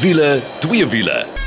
Wiele, twee wiele.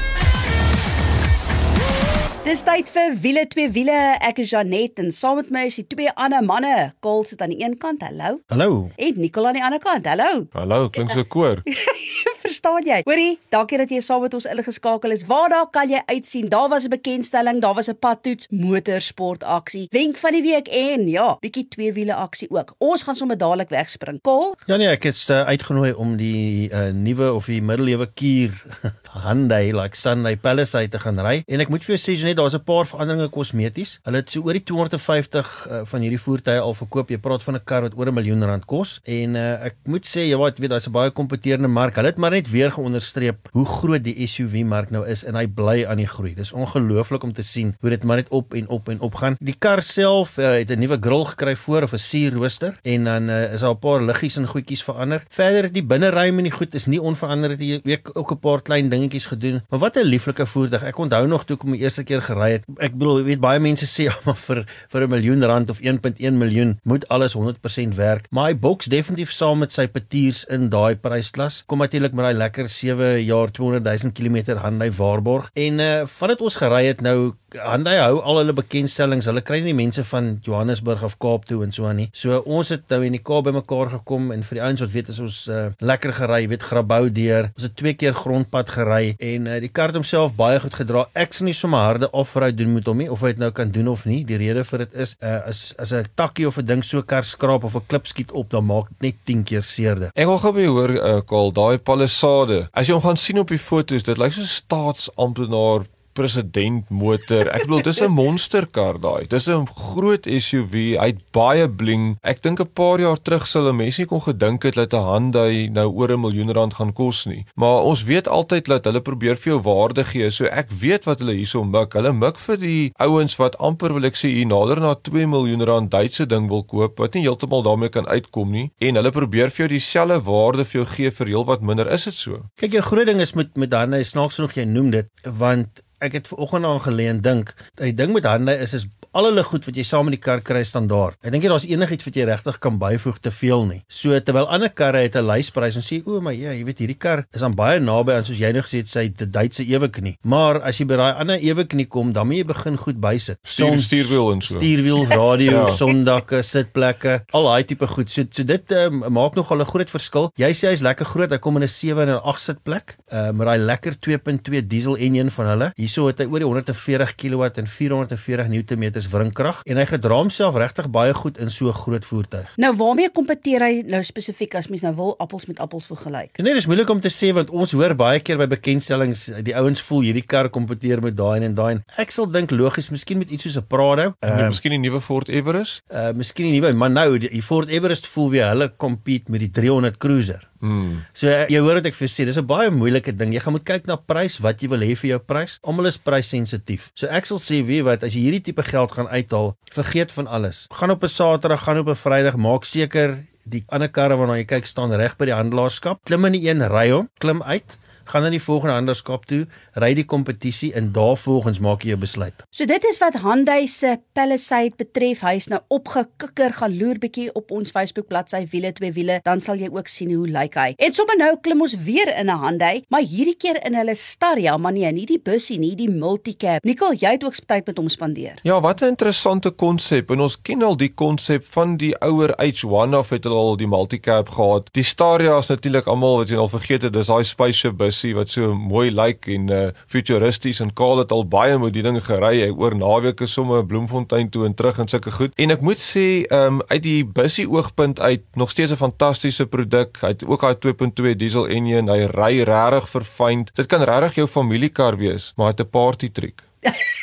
Dis tyd vir wiele twee wiele. Ek is Janet en saam met my is die twee ander manne. Kol sit aan die een kant. Hallo. Hallo. En Nicole aan die ander kant. Hallo. Hallo, klink so koor. Verstaan jy? Hoorie, dankie dat jy saam met ons ingeskakel is. Waar daar kan jy uitsien? Daar was 'n bekendstelling, daar was 'n padtoets, motorsport aksie, wenk van die week en ja, bietjie twee wiele aksie ook. Ons gaan sommer dadelik wegspring. Kol? Ja nee, ek het uh, uitgenooi om die uh, nuwe of die middelewe kier Hyundai like Sunday Palisade te gaan ry en ek moet vir jou sê net daar's 'n paar veranderinge kosmeties. Hulle het so oor die 250 uh, van hierdie voertuie al verkoop. Jy praat van 'n kar wat oor 'n miljoen rand kos en uh, ek moet sê jy weet daar's 'n baie kompeterende mark. Hulle het maar net weer geonderstreep hoe groot die SUV mark nou is en hy bly aan die groei. Dis ongelooflik om te sien hoe dit maar net op en op en op gaan. Die kar self uh, het 'n nuwe grill gekry voor of 'n sierrooster en dan uh, is daar 'n paar liggies en goedjies verander. Verder die binneruim en die goed is nie onveranderd. Jy weet ook 'n paar klein dingetjies gedoen. Maar wat 'n lieflike voertuig. Ek onthou nog toe ek hom die eerste keer gery het. Ek bedoel, jy weet baie mense sê maar vir vir 'n miljoen rand of 1.1 miljoen moet alles 100% werk. Maar hy boks definitief saam met sy petiers in daai prysklas. Kom natuurlik met daai lekker 7 jaar 200 000 km Hyundai waarborg. En uh vandat ons gery het nou Hyundai hou al hulle bekendstellings. Hulle kry nie mense van Johannesburg of Kaap toe en so aan nie. So ons het nou in die Kaap bymekaar gekom en vir die ouens wat weet is ons uh, lekker gery, weet Grabouw deur. Ons het twee keer grondpad gery en uh, die kar het homself baie goed gedra. Ek sien nie sommer harde off-road doen met hom nie of hy dit nou kan doen of nie. Die rede vir dit is uh, as as 'n takkie of 'n ding so kar skraap of 'n klip skiet op, dan maak dit net 10 keer seerder. Ek wil gou by hoor uh, Kaal, daai Palisade. As jy hom gaan sien op die foto's, dit lyk so 'n staatsamptenaar president motor. Ek bedoel dis 'n monsterkar daai. Dis 'n groot SUV. Hy't baie bling. Ek dink 'n paar jaar terug sou mense nie kon gedink het dat 'n Hyundai nou oor 'n miljoen rand gaan kos nie. Maar ons weet altyd dat hulle probeer vir jou waarde gee. So ek weet wat hulle hierso mik. Hulle mik vir die ouens wat amper wil ek sê hier nader na 2 miljoen rand Duitse ding wil koop wat nie heeltemal daarmee kan uitkom nie. En hulle probeer vir jou dieselfde waarde vir jou gee vir heelwat minder. Is dit so? Kyk, jou groot ding is met met Hyundai snaaks genoeg jy noem dit want ek het vanoggend aan geleen dink dat die ding met Hyundai is is al hulle goed wat jy saam met die kar kry standaard. Ek dink jy daar's enigiets wat jy regtig kan byvoeg te veel nie. So terwyl ander karre het 'n lysprys en sê o, maar ja, jy weet hierdie kar is dan baie naby aan soos jy nou gesê het sy Duitse eweknie. Maar as jy by daai ander eweknie kom, dan moet jy begin goed bysit. Stuur, stuurwiel en so. Stuurwiel, radio, ja. sondakke, sitplekke, al daai tipe goed. So so dit uh, maak nogal 'n groot verskil. Jy sê hy's lekker groot. Hy kom in 'n 7 en 'n 8 sitplek. Uh met daai lekker 2.2 diesel enjin van hulle. Hierso het hy oor die 140 kW en 440 Nm is wringkrag en hy gedra homself regtig baie goed in so 'n groot voertuig. Nou waarmee kompeteer hy nou spesifiek as mens nou wil appels met appels vergelyk? Nee, dis moeilik om te sê want ons hoor baie keer by bekendstellings die ouens voel hierdie kar kompeteer met daai en daai. Ek sal dink logies, miskien met iets soos 'n Prado. Uh, uh, miskien die nuwe Ford Everest? Uh miskien die nuwe, maar nou die, die Ford Everest voel weer hulle compete met die 300 Cruiser. Hmm. So jy hoor wat ek vir sê, dis 'n baie moeilike ding. Jy gaan moet kyk na prys, wat jy wil hê vir jou prys. Almal is pryssensitief. So ek sal sê, weet wat, as jy hierdie tipe geld gaan uithaal, vergeet van alles. Gaan op 'n Saterdag, gaan op 'n Vrydag, maak seker die ander karre waarna jy kyk staan reg by die handelaarskap. Klim in die een, ry hom, klim uit gaan na die volgende handelaarskap toe, ry die kompetisie en daarvolgens maak jy jou besluit. So dit is wat Hyundai se Palisade betref. Hy's nou opgekikker, gaan loer bietjie op ons Facebook bladsy wiele twee wiele, dan sal jy ook sien hoe lyk hy. En sommer nou klim ons weer in 'n Hyundai, maar hierdie keer in hulle Staria, maar nee, nie die bussie nie, die multicab. Nicole, jy het ook tyd met hom spandeer. Ja, wat 'n interessante konsep. En ons ken al die konsep van die ouer H1 of het hulle al die multicab gehad. Die Staria is natuurlik almal wat jy al vergeet het, dis daai spaceship bus busie wat so mooi lyk en uh futuristies en Kaal het al baie met die ding gery. Oor naweke somme Bloemfontein toe en terug en sulke goed. En ek moet sê, um uit die busie oogpunt uit nog steeds 'n fantastiese produk. Hy het ook daai 2.2 diesel enjin. Hy ry regtig verfyn. Dit kan regtig jou familiekar wees, maar hy het 'n party trick.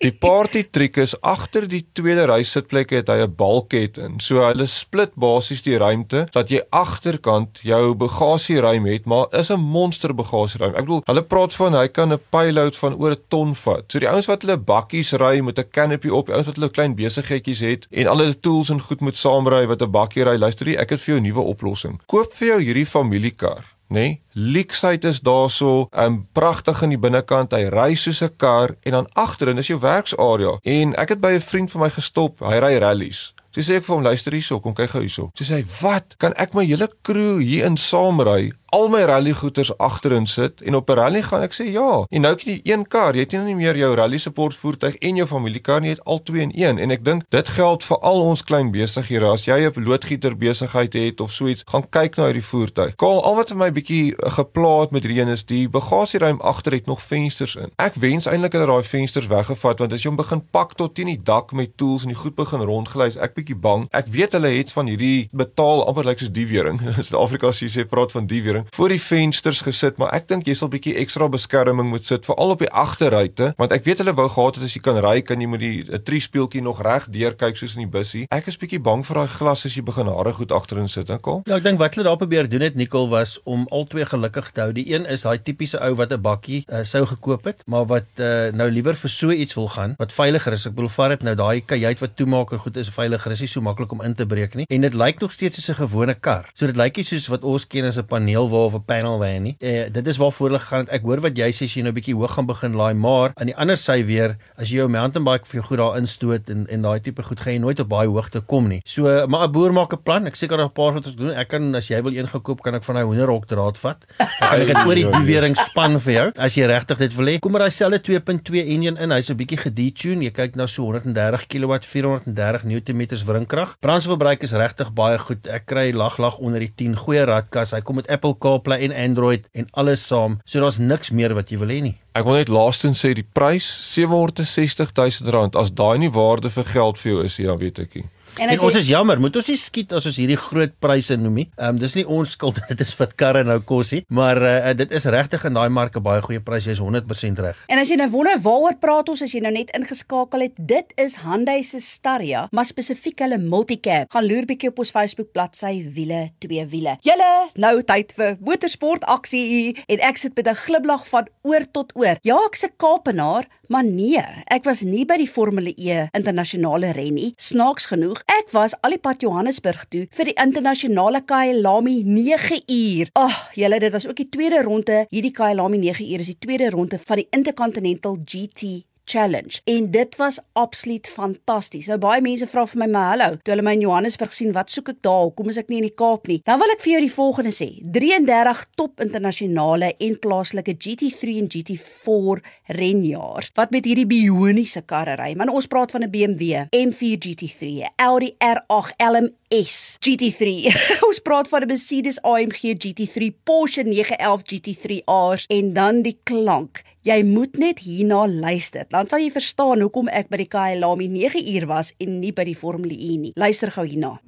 Die party trick is agter die tweede ry sitplek het hy 'n balket in. So hulle split basies die ruimte dat jy agterkant jou bagasieruim het, maar is 'n monster bagasieruim. Ek bedoel, hulle praat van hy kan 'n payload van oor 'n ton vat. So die ouens wat hulle bakkies ry met 'n canopy op, die ouens wat hulle klein besigheidjies het en al hulle tools en goed moet saamry wat 'n bakkie ry, luister jy, ek het vir jou 'n nuwe oplossing. Koop vir jou hierdie familiekar nê? Nee? Leksheid is daarso, 'n um, pragtig in die binnekant. Hy ry soos 'n kar en dan agterin is jou werksarea. En ek het by 'n vriend van my gestop. Hy ry rallies. Sy sê ek vir hom luister hierso, kom kyk gou hierso. Sy sê, "Wat? Kan ek my hele crew hier in saamry al my rally goeders agterin sit en op 'n rally gaan ek sê ja. En nou het jy een kar, jy het nie meer jou rally support voertuig en jou familiekar nie, jy het al twee in een en ek dink dit geld vir al ons klein besighede. As jy 'n loodgieter besigheid het of so iets, gaan kyk na hierdie voertuig. Kaal, al wat vir my bietjie gepla het met hierdie een is die bagasieruim agter het nog vensters in. Ek wens eintlik hulle daai vensters weggevat want as jy hom begin pak tot teen die dak met tools en die goed begin rondgelys, ek bietjie bang. Ek weet hulle het van hierdie betaal amper lyk soos die wering. In Suid-Afrika as jy sê praat van die wering voor die vensters gesit, maar ek dink jy sal bietjie ekstra beskerming moet sit veral op die agterruite want ek weet hulle wou gehad het as jy kan ry kan jy met die 'n triespieeltjie nog reg deur kyk soos in die bussie. Ek is bietjie bang vir daai glas as jy begin hare goed agterin sit, Nicole. Ja, ek dink wat hulle daar probeer doen het Nicole was om al twee gelukkig te hou. Die een is daai tipiese ou wat 'n bakkie uh, sou gekoop het, maar wat uh, nou liewer vir so iets wil gaan wat veiliger is. Ek bedoel vat dit nou daai kajuit wat toemaak en goed is veiliger. Is nie so maklik om in te breek nie. En dit lyk nog steeds soos 'n gewone kar. So dit lyk nie soos wat ons ken as 'n paneelwa of 'n panelwa nie. Uh, dit is waarvoor hulle gaan. Ek hoor wat jy sê as jy nou bietjie hoog gaan begin laai, maar aan die ander sy weer, as jy jou mountain bike vir jou goed daar instoot en en daai tipe goed gaan jy nooit op baie hoogte kom nie. So, maar 'n boer maak 'n plan. Ek seker daar 'n paar goed te doen. Ek kan as jy wil een gekoop, kan ek van hy hoenderhok draad vat. Dan kan ek dit oor die diewering span vir jou as jy regtig dit wil hê. Kom maar daai selfde 2.2 engine in. Hy's 'n bietjie gedetune. Jy kyk na so 130 kW, 430 Nm wringkrag. Brandstofverbruik is regtig baie goed. Ek kry lag lag onder die 10 goeie radkas. Hy kom met Apple CarPlay en Android en alles saam. So daar's niks meer wat jy wil hê nie. Ek wil net laastens sê die prys 760 000 rand as daai nie waarde vir geld vir jou is, ja, weet ek nie. En, en ons jy... is jammer, moet ons nie skiet as ons hierdie groot pryse noem nie. Ehm um, dis nie ons skuld dit is wat karre nou kos nie, maar uh, dit is regtig in daai mark 'n baie goeie prys, jy's 100% reg. En as jy nou wonder waaroor praat ons as jy nou net ingeskakel het, dit is Hyundai se Staria, maar spesifiek hulle multicab. Gaan loer bietjie op ons Facebook bladsy wiele twee wiele. Julle, nou tyd vir motorsport aksie en ek sit met 'n gliblag van oor tot oor. Ja, ek's 'n Kaapenaar, Maar nee, ek was nie by die Formule E internasionale ren nie. Snaaks genoeg, ek was al die pad Johannesburg toe vir die internasionale Kyalami 9 uur. Ag, oh, julle, dit was ook die tweede ronde. Hierdie Kyalami 9 uur is die tweede ronde van die Intercontinental GT challenge en dit was absoluut fantasties. Nou baie mense vra vir my, "Maar hallo, toe hulle my in Johannesburg sien, wat soek ek daar? Hoekom is ek nie in die Kaap nie?" Dan wil ek vir jou die volgende sê: 33 top internasionale en plaaslike GT3 en GT4 renjaars wat met hierdie bioniese karre ry. Maar ons praat van 'n BMW M4 GT3, Audi R8 LMS GT3. ons praat van 'n Mercedes AMG GT3, Porsche 911 GT3Rs en dan die klank Jy moet net hierna luister. Dan sal jy verstaan hoekom ek by die Kyalami 9 uur was en nie by die Formule E nie. Luister gou hierna.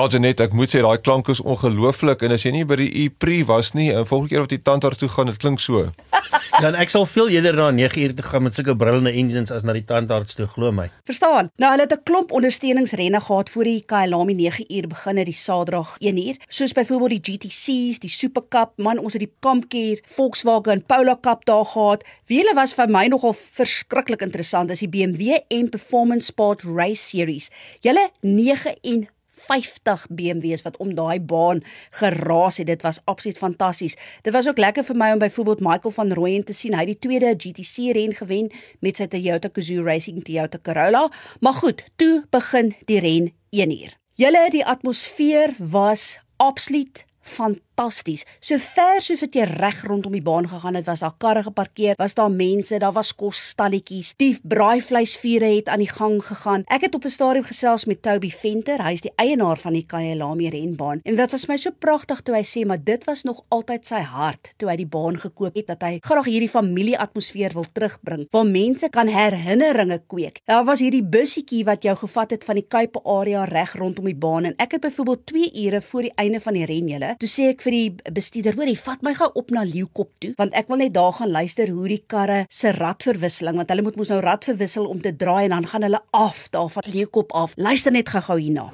Ja, Janet, ek moet sê daai klank is ongelooflik en as jy nie by die E-Pre was nie, en volgende keer wat jy tandarts toe gaan, dit klink so. Dan ek sal veel eerder na 9 uur te gaan met sulke brullende engines as na die tandarts toe, glo my. Verstaan? Nou hulle het 'n klomp ondersteuningsrenne gehad voor die Kyalami 9 uur begin het die Saterdag 1 uur, soos byvoorbeeld die GTC's, die Super Cup, man, ons het die Kampkeer, Volkswagen Polo Cup daar gehad. Wie hulle was vir my nogal verskriklik interessant is die BMW M Performance Sport Race Series. Julle 9 en 50 BMW's wat om daai baan geraas het. Dit was absoluut fantasties. Dit was ook lekker vir my om byvoorbeeld Michael van Rooyen te sien. Hy het die tweede GTC ren gewen met sy Toyota Gazoo Racing Toyota Corolla. Maar goed, toe begin die ren 1 uur. Julle die atmosfeer was absoluut fantasties. So ver soos wat jy reg rondom die baan gegaan het, was daar karre geparkeer, was daar mense, daar was kosstalletjies. Die braaivleisvure het aan die gang gegaan. Ek het op 'n stadium gesels met Toby Venter, hy is die eienaar van die Kyalami renbaan. En wat was my so pragtig toe hy sê, maar dit was nog altyd sy hart toe hy die baan gekoop het dat hy graag hierdie familieatmosfeer wil terugbring waar mense kan herinneringe kweek. Daar was hierdie bussietjie wat jou gevat het van die Kuipe area reg rondom die baan en ek het byvoorbeeld 2 ure voor die einde van die ren julle toe sê ek vir die bestuurder, hoorie, vat my gou op na Leeukop toe, want ek wil net daar gaan luister hoe die karre se radverwisseling, want hulle moet mos nou rad verwissel om te draai en dan gaan hulle af daar van Leeukop af. Luister net gou-gou hierna.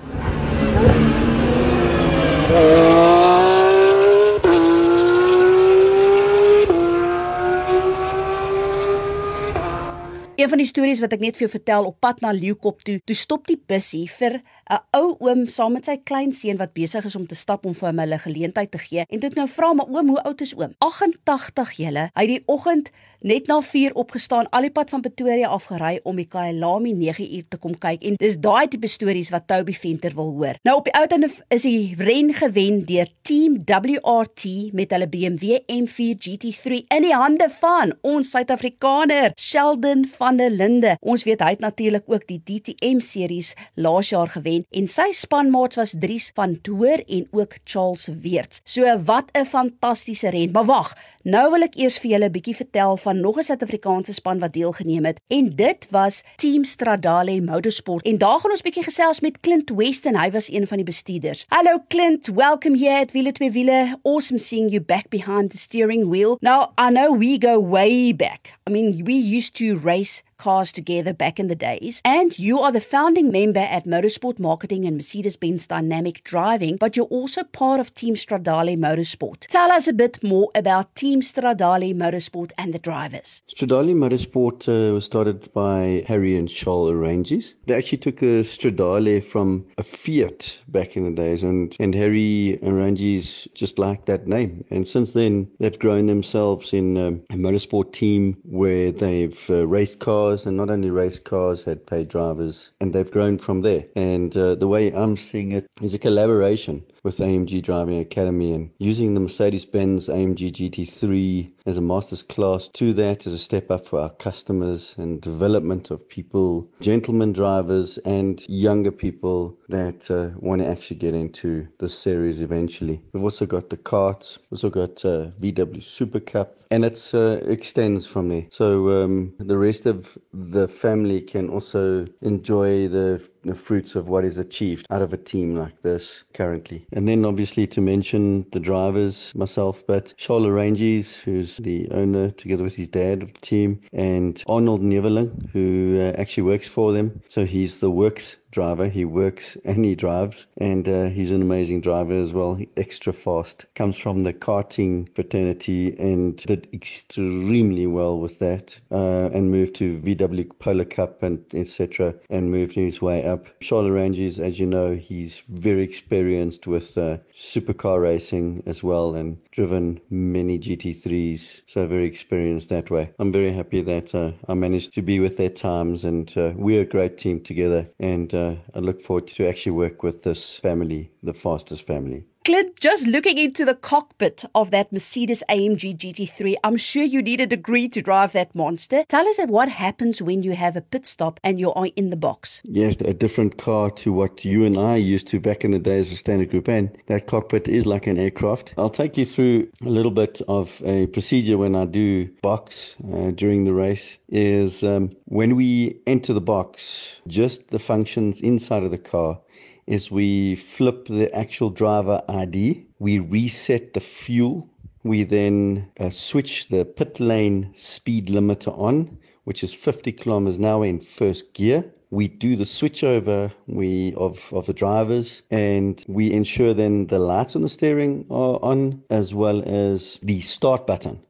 Een van die stories wat ek net vir jou vertel op pad na Leeukop toe, toe stop die bussie vir 'n ou oom saam met sy klein seun wat besig is om te stap om vir hom 'n geleentheid te gee. En ek nou vra maar oom, hoe oud is oom? 88 julle. Hy het die oggend net na 4 opgestaan, al die pad van Pretoria afgery om die Kyalami 9 uur te kom kyk. En dis daai tipe stories wat Toby Venter wil hoor. Nou op die ou einde is die ren gewen deur Team WRT met hulle BMW M4 GT3 in die hande van ons Suid-Afrikaner Sheldon van der Linde. Ons weet hy het natuurlik ook die DTM series laas jaar gewen wen en sy spanmaats was Dries van Toor en ook Charles Weerts. So wat 'n fantastiese ren. Maar wag, nou wil ek eers vir julle 'n bietjie vertel van nog 'n Suid-Afrikaanse span wat deelgeneem het en dit was Team Stradale Motorsport. En daar gaan ons bietjie gesels met Clint Weston. Hy was een van die bestuurders. Hallo Clint, welcome here at Wiele twee Wiele. Awesome seeing you back behind the steering wheel. Now, I know we go way back. I mean, we used to race cars together back in the days. And you are the founding member at Motorsport Marketing and Mercedes Benz Dynamic Driving, but you're also part of Team Stradale Motorsport. Tell us a bit more about Team Stradale Motorsport and the drivers. Stradale Motorsport uh, was started by Harry and Charles Arranges. They actually took a Stradale from a Fiat back in the days, and, and Harry Arranges just liked that name. And since then, they've grown themselves in um, a motorsport team where they've uh, raced cars cars and not only race cars had paid drivers and they've grown from there. And uh, the way i'm seeing it is a collaboration with AMG Driving Academy and using the Mercedes-Benz AMG GT3 as a master's class to that as a step up for our customers and development of people, gentlemen drivers and younger people that uh, want to actually get into this series eventually. We've also got the we've also got uh, VW Super Cup and it uh, extends from there. So um, the rest of the family can also enjoy the the fruits of what is achieved out of a team like this currently. And then obviously to mention the drivers, myself, but Charles Ranges, who's the owner together with his dad of the team, and Arnold Neveling, who uh, actually works for them. So he's the works driver. He works and he drives, and uh, he's an amazing driver as well. Extra fast. Comes from the karting fraternity and did extremely well with that, uh, and moved to VW Polar Cup and etc. and moved his way up. Charlotte Ranges, as you know, he's very experienced with uh, supercar racing as well, and driven many GT3s. So very experienced that way. I'm very happy that uh, I managed to be with their times, and uh, we're a great team together. And uh, I look forward to actually work with this family, the fastest family. Clint, just looking into the cockpit of that Mercedes AMG GT3, I'm sure you need a degree to drive that monster. Tell us what happens when you have a pit stop and you're in the box. Yes, a different car to what you and I used to back in the days of Standard Group N. That cockpit is like an aircraft. I'll take you through a little bit of a procedure when I do box uh, during the race. Is um, when we enter the box, just the functions inside of the car is we flip the actual driver ID, we reset the fuel, we then uh, switch the pit lane speed limiter on, which is 50 kilometers an hour in first gear. We do the switchover we of, of the drivers and we ensure then the lights on the steering are on as well as the start button.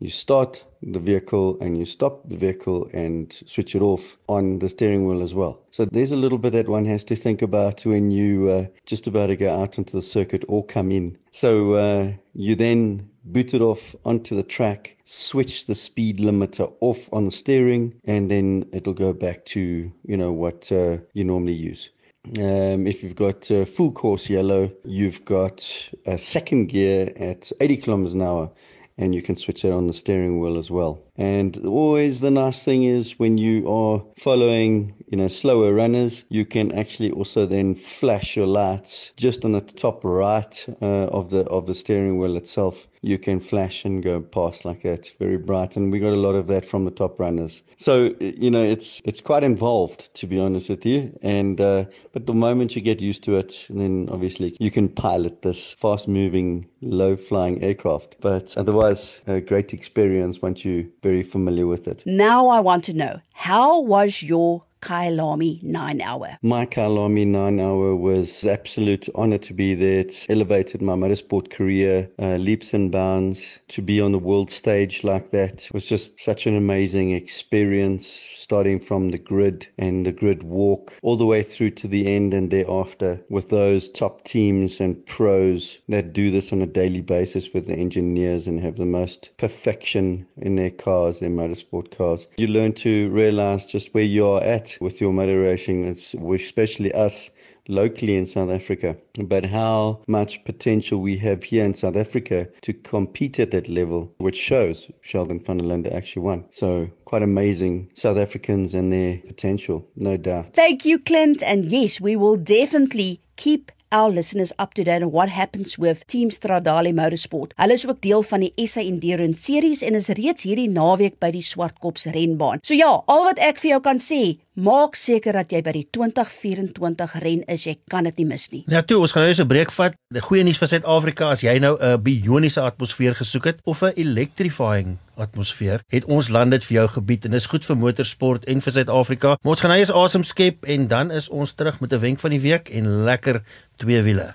You start the vehicle and you stop the vehicle and switch it off on the steering wheel as well. So there's a little bit that one has to think about when you uh, just about to go out onto the circuit or come in. So uh, you then boot it off onto the track, switch the speed limiter off on the steering, and then it'll go back to you know what uh, you normally use. Um, if you've got uh, full course yellow, you've got a second gear at 80 kilometers an hour and you can switch it on the steering wheel as well. And always the nice thing is when you are following, you know, slower runners, you can actually also then flash your lights just on the top right uh, of the of the steering wheel itself. You can flash and go past like that. It's very bright, and we got a lot of that from the top runners. So you know, it's it's quite involved to be honest with you. And uh, but the moment you get used to it, then obviously you can pilot this fast-moving, low-flying aircraft. But otherwise, a great experience once you're very familiar with it. Now I want to know how was your Kyalami 9 hour. My Kyalami 9 hour was absolute honor to be there. Elevated my motorsport career uh, leaps and bounds. To be on the world stage like that was just such an amazing experience starting from the grid and the grid walk all the way through to the end and thereafter with those top teams and pros that do this on a daily basis with the engineers and have the most perfection in their cars, their motorsport cars. You learn to realize just where you are at with your motor racing, especially us locally in South Africa, but how much potential we have here in South Africa to compete at that level, which shows Sheldon van der Linde actually won. So quite amazing South Africans and their potential, no doubt. Thank you, Clint. And yes, we will definitely keep our listeners up to date on what happens with Team Stradale Motorsport. Hulle is ook deel van die SA Endurance series en is reeds hierdie naweek by die Swartkops renbaan. So ja, al wat ek vir jou kan sê, maak seker dat jy by die 2024 ren is. Jy kan dit nie mis nie. Ja, toe, ons gaan nou eens 'n breek vat. Die goeie nuus vir Suid-Afrika as jy nou 'n bioniese atmosfeer gesoek het of 'n electrifying atmosfeer, het ons land dit vir jou gebied en dis goed vir motorsport en vir Suid-Afrika. Ons gaan nou eens asem skep en dan is ons terug met 'n wenk van die week en lekker twee wiele.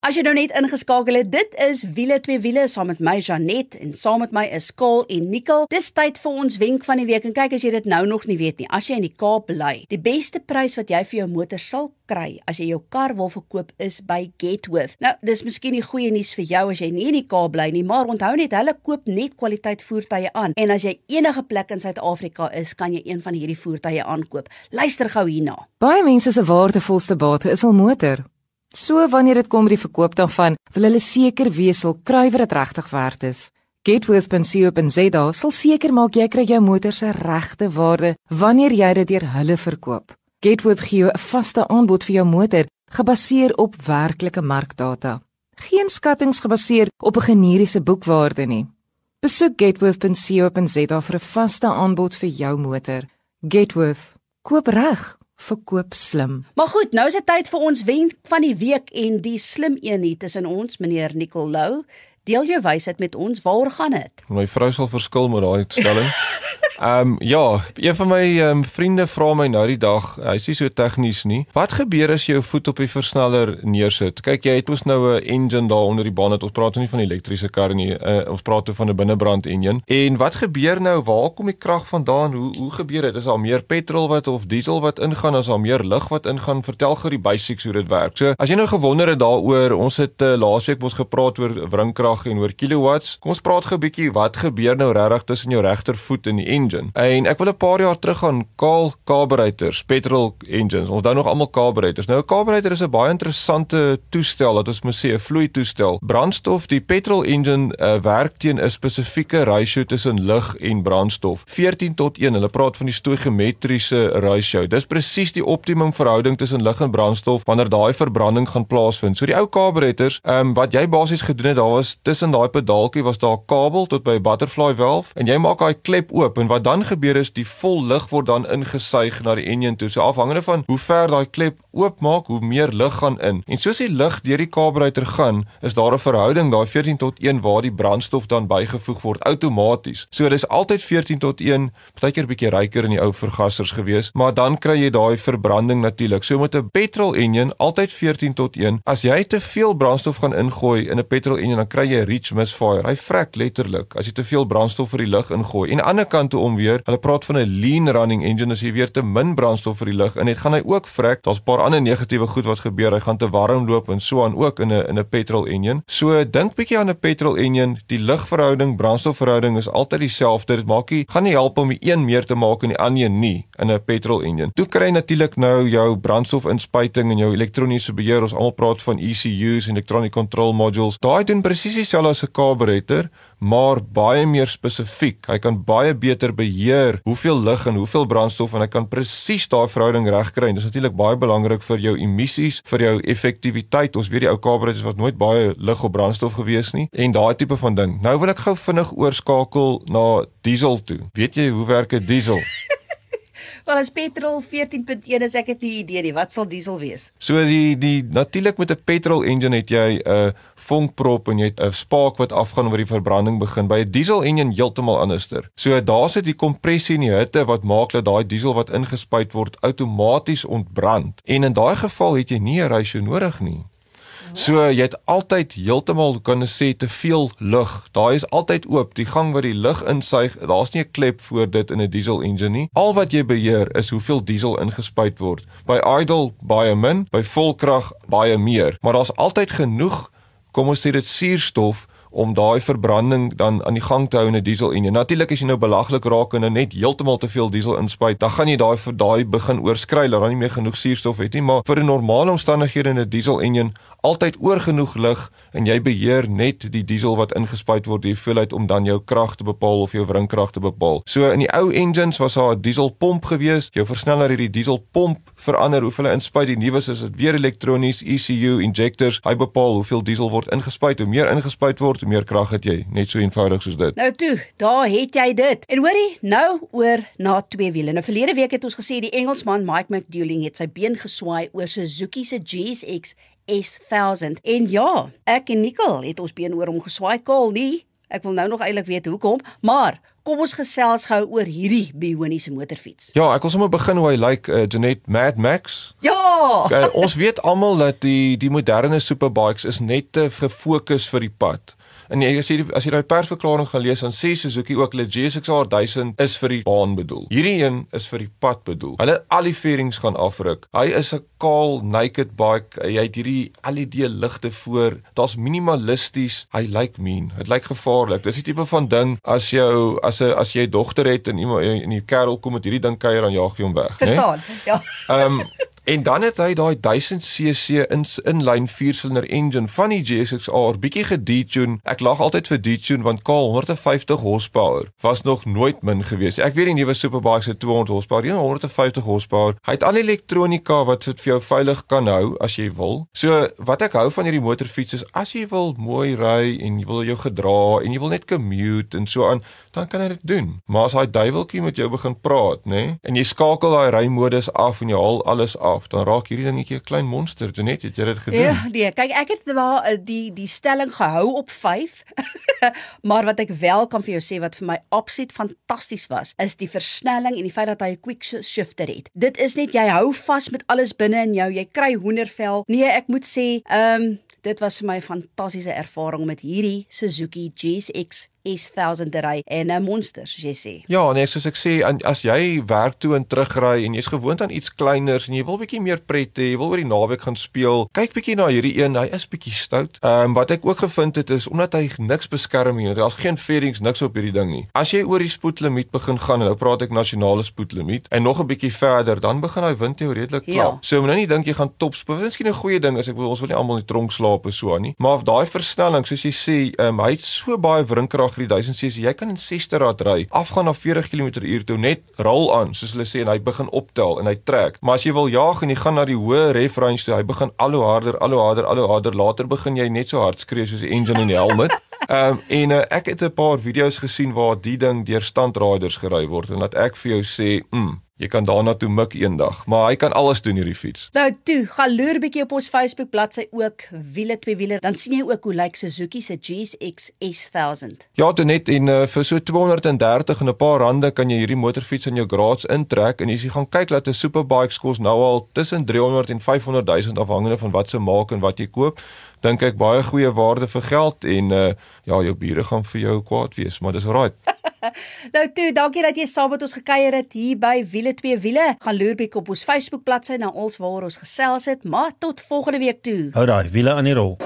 As jy nou net ingeskakel het, dit is wiele twee wiele saam met my Janet en saam met my is Kaal en Nicole. Dis tyd vir ons wenk van die week en kyk as jy dit nou nog nie weet nie. As jy in die Kaap bly, die beste prys wat jy vir jou motor sal kry as jy jou kar wil verkoop is by Getworth. Nou, dis miskien nie goeie nuus vir jou as jy nie in die Kaap bly nie, maar onthou net hulle koop net kwaliteit voertuie aan. En as jy enige plek in Suid-Afrika is, kan jy een van hierdie voertuie aankoop. Luister gou hierna. Baie mense se waardevolste bate is hul motor. So wanneer dit kom by die verkoop daarvan, wil hulle seker wees hul kruiwer dit regtig werd is. Getworth.co.za sal seker maak jy kry jou motor se regte waarde wanneer jy dit deur hulle verkoop. Getworth gee jou 'n vaste aanbod vir jou motor gebaseer op werklike markdata. Geen skattings gebaseer op 'n generiese boekwaarde nie. Besoek getworth.co.za vir 'n vaste aanbod vir jou motor. Getworth. Koop reg verkoop slim. Maar goed, nou is dit tyd vir ons wenk van die week en die slim een hier tussen ons, meneer Nicole Lou. Deel jou wysheid met ons. Waaroor gaan dit? My vrou sal verskil met daai stelling. Ehm um, ja, een van my ehm um, vriende vra my nou die dag, hy's nie so tegnies nie. Wat gebeur as jy jou voet op die versneller neersit? Kyk, jy het mos nou 'n engine daar onder die baan. Ons praat nou nie van 'n elektriese kar nie. Uh, ons praat oor van 'n binnebrand engine. En wat gebeur nou? Waar kom die krag vandaan? Hoe hoe gebeur dit? Is daar meer petrol wat of diesel wat ingaan? Is daar meer lug wat ingaan? Vertel gou die basics hoe dit werk. So, as jy nou gewonder het daaroor, ons het uh, laasweek mos gepraat oor wringkrag en oor kilowatts. Kom ons praat gou 'n bietjie wat gebeur nou regtig tussen jou regtervoet en die engine? Engine. En ek wil 'n paar jaar terug gaan kaal carburetors, petrol engines. Ons dan nog almal carburetors. Nou 'n carburetor is 'n baie interessante toestel, dat ons moet sê 'n vloei toestel. Brandstof, die petrol engine uh, werk teen 'n spesifieke ratio tussen lug en brandstof. 14 tot 1. Hulle praat van die stoichiometriese ratio. Dis presies die optimum verhouding tussen lug en brandstof wanneer daai verbranding gaan plaasvind. So die ou carburetors, ehm um, wat jy basies gedoen het, daar was tussen daai pedaaltjie was daar 'n kabel tot by butterfly valve en jy maak daai klep oop en wat wat dan gebeur is die vol lug word dan ingesuig na die enjin toe. So afhangende van hoe ver daai klep oopmaak, hoe meer lug gaan in. En soos die lug deur die carburetor gaan, is daar 'n verhouding daai 14 tot 1 waar die brandstof dan bygevoeg word outomaties. So dis altyd 14 tot 1, partykeer bietjie ryker in die ou vergassers gewees, maar dan kry jy daai verbranding natuurlik. So met 'n petrol enjin altyd 14 tot 1. As jy te veel brandstof gaan ingooi in 'n petrol enjin, dan kry jy reach misfire. Hy vrek letterlik as jy te veel brandstof vir die lug ingooi. En aan die ander kant toe om weer. Hulle praat van 'n lean running engine as jy weer te min brandstof vir die lug in het, gaan hy ook vrek. Daar's 'n paar ander negatiewe goed wat gebeur. Hy gaan te warm loop en so aan ook in 'n in 'n petrol engine. So dink bietjie aan 'n petrol engine. Die lugverhouding, brandstofverhouding is altyd dieselfde. Dit maak nie gaan nie help om die een meer te maak en die ander nie in 'n petrol engine. Toe kry natuurlik nou jou brandstofinspuiting en jou elektroniese beheer. Ons almal praat van ECUs, electronic control modules. Daai doen presies dieselfde as 'n carburetor maar baie meer spesifiek. Hy kan baie beter beheer hoeveel lug en hoeveel brandstof en hy kan presies daai verhouding regkry. Dit is natuurlik baie belangrik vir jou emissies, vir jou effektiwiteit. Ons weet die ou kabeletjies was nooit baie lug op brandstof gewees nie en daai tipe van ding. Nou wil ek gou vinnig oorskakel na diesel toe. Weet jy hoe werk 'n diesel? Wel as petrol 14.1 is ek het nie idee nie. Wat sal diesel wees? So die die natuurlik met 'n petrol engine het jy 'n vonkprop en jy het 'n spaak wat afgaan waar die verbranding begin. By 'n diesel engine heeltemal anderster. So daar sit die kompressie en die hitte wat maak dat daai diesel wat ingespuit word outomaties ontbrand. En in daai geval het jy nie 'n ratio nodig nie. So jy het altyd heeltemal kan sê te veel lug. Daai is altyd oop. Die gang waar die lug insuig, daar's nie 'n klep voor dit in 'n diesel engine nie. Al wat jy beheer is hoeveel diesel ingespuit word. By idle baie min, by volkrag baie meer. Maar daar's altyd genoeg, kom ons sê dit suurstof om daai verbranding dan aan die gang te hou in 'n diesel enjin. Natuurlik as jy nou belaglik raak en net heeltemal te veel diesel inspuit, dan gaan jy daai vir daai begin oorskry, dat dan nie meer genoeg suurstof het nie, maar vir 'n normale omstandighede in 'n diesel enjin altyd oor genoeg lug en jy beheer net die diesel wat ingespuit word die hoeveelheid om dan jou krag te bepaal of jou wringkrag te bepaal. So in die ou engines was daar 'n dieselpomp gewees. Jou versneller het die dieselpomp verander hoeveel hy inspuit. Die nuwe is dit weer elektronies ECU injectors. Hy bepaal hoeveel diesel word ingespuit. Hoe meer ingespuit word, hoe meer krag het jy. Net so eenvoudig soos dit. Nou toe, daar het jy dit. En hoorie, nou oor na twee wiele. Nou verlede week het ons gesê die Engelsman Mike McDouling het sy been geswaai oor Suzuki se GSX S1000. En ja, ek en Nicole het ons been oor hom geswaai kol nie. Ek wil nou nog eintlik weet hoekom, maar kom ons gesels gou oor hierdie bioniese motorfiets. Ja, ek wil sommer begin hoe hy lyk, like, uh, Janet Mad Max. Ja. Okay, ons weet almal dat die die moderne superbikes is net te gefokus vir die pad. En jy sê as jy daai persverklaring gaan lees dan sê Suzuki ook dat GSX-R 1000 is vir die baan bedoel. Hierdie een is vir die pad bedoel. Hulle al die fairings gaan afruk. Hy is 'n kaal naked bike. Hy het hierdie LED ligte voor. Daar's minimalisties. Hy lyk like mean. Dit lyk gevaarlik. Dis die tipe van ding as jou as 'n as jy dogter het en iemand in die kerel kom met hierdie ding kuier dan jaag jy hom weg, né? Verstaan. Ja. Ehm En dan het hy daai 1000cc in inlyn viersilinder engine van die GSX-R bietjie gedetune. Ek lag altyd vir detune want kaal 150 horsepower was nog nooit min gewees. Ek weet die nuwe superbikes het 200 horsepower, die 150 horsepower. Hy het al die elektronika wat dit vir jou veilig kan hou as jy wil. So wat ek hou van hierdie motorfiets is as jy wil mooi ry en jy wil jou gedra en jy wil net commute en so aan, dan kan jy dit doen. Maar as daai duiweltjie met jou begin praat, nê, nee, en jy skakel daai rymodus af en jy haal alles af, dan raak hierdie dingetjie 'n klein monster. Jy net het jy dit gedoen. Ja, nee, kyk ek het waar eh, die die stelling gehou op 5. maar wat ek wel kan vir jou sê wat vir my absoluut fantasties was, is die versnelling en die feit dat hy 'n quick shifter het. Dit is net jy hou vas met alles binne in jou. Jy kry hoendervel. Nee, ek moet sê, ehm um, dit was vir my 'n fantastiese ervaring met hierdie Suzuki GSX S1000 ry en 'n monster soos jy sê. Ja, nee, soos ek sê, as jy werk toe en terugry en jy's gewoond aan iets kleiners en jy wil bietjie meer pret hê, jy wil oor die naweek gaan speel, kyk bietjie na hierdie een, hy is bietjie stout. Ehm um, wat ek ook gevind het is omdat hy niks beskerm nie, daar's geen fairings niks op hierdie ding nie. As jy oor die spoedlimiet begin gaan en nou praat ek nasionale spoedlimiet en nog 'n bietjie verder, dan begin hy wind jou redelik klap. Ja. So moenie nou dink jy gaan topspoed. Miskien 'n goeie ding is ek wil ons wil nie almal in die tronk slaap of so aan nie, maar daai versnelling soos jy sê, ehm um, hy het so baie wringkrag ag die 1000 cc jy kan in 60 rad ry afgaan na 40 km/h toe net rol aan soos hulle sê en hy begin optel en hy trek. Maar as jy wil jaag en jy gaan na die hoë ref range toe hy begin al hoe harder al hoe harder al hoe harder. Later begin jy net so hard skree soos die engine in die helmet. Ehm um, en uh, ek het 'n paar video's gesien waar die ding deur standriders gery word en laat ek vir jou sê, mm, Jy kan daarna toe mik eendag, maar hy kan alles doen hierdie fiets. Nou toe, gaan loer bietjie op ons Facebook bladsy ook, wiele twee wiele, dan sien jy ook hoe lyk Suzuki se GSX S1000. Ja, dit net en uh, vir so 230 en 'n paar rande kan jy hierdie motorfiets in jou garage intrek en as jy gaan kyk dat 'n superbike kos nou al tussen 300 en 500 000 afhangende van wat se maak en wat jy koop, dink ek baie goeie waarde vir geld en uh, ja, jou bure gaan vir jou kwaad wees, maar dis alright. nou toe, dankie dat jy saam met ons gekuier het hier by Wiele 2 Wiele. Gaan loer bietjie op ons Facebook bladsy na ons waar ons gesels het, maar tot volgende week toe. Hou daai wiele aan die rol.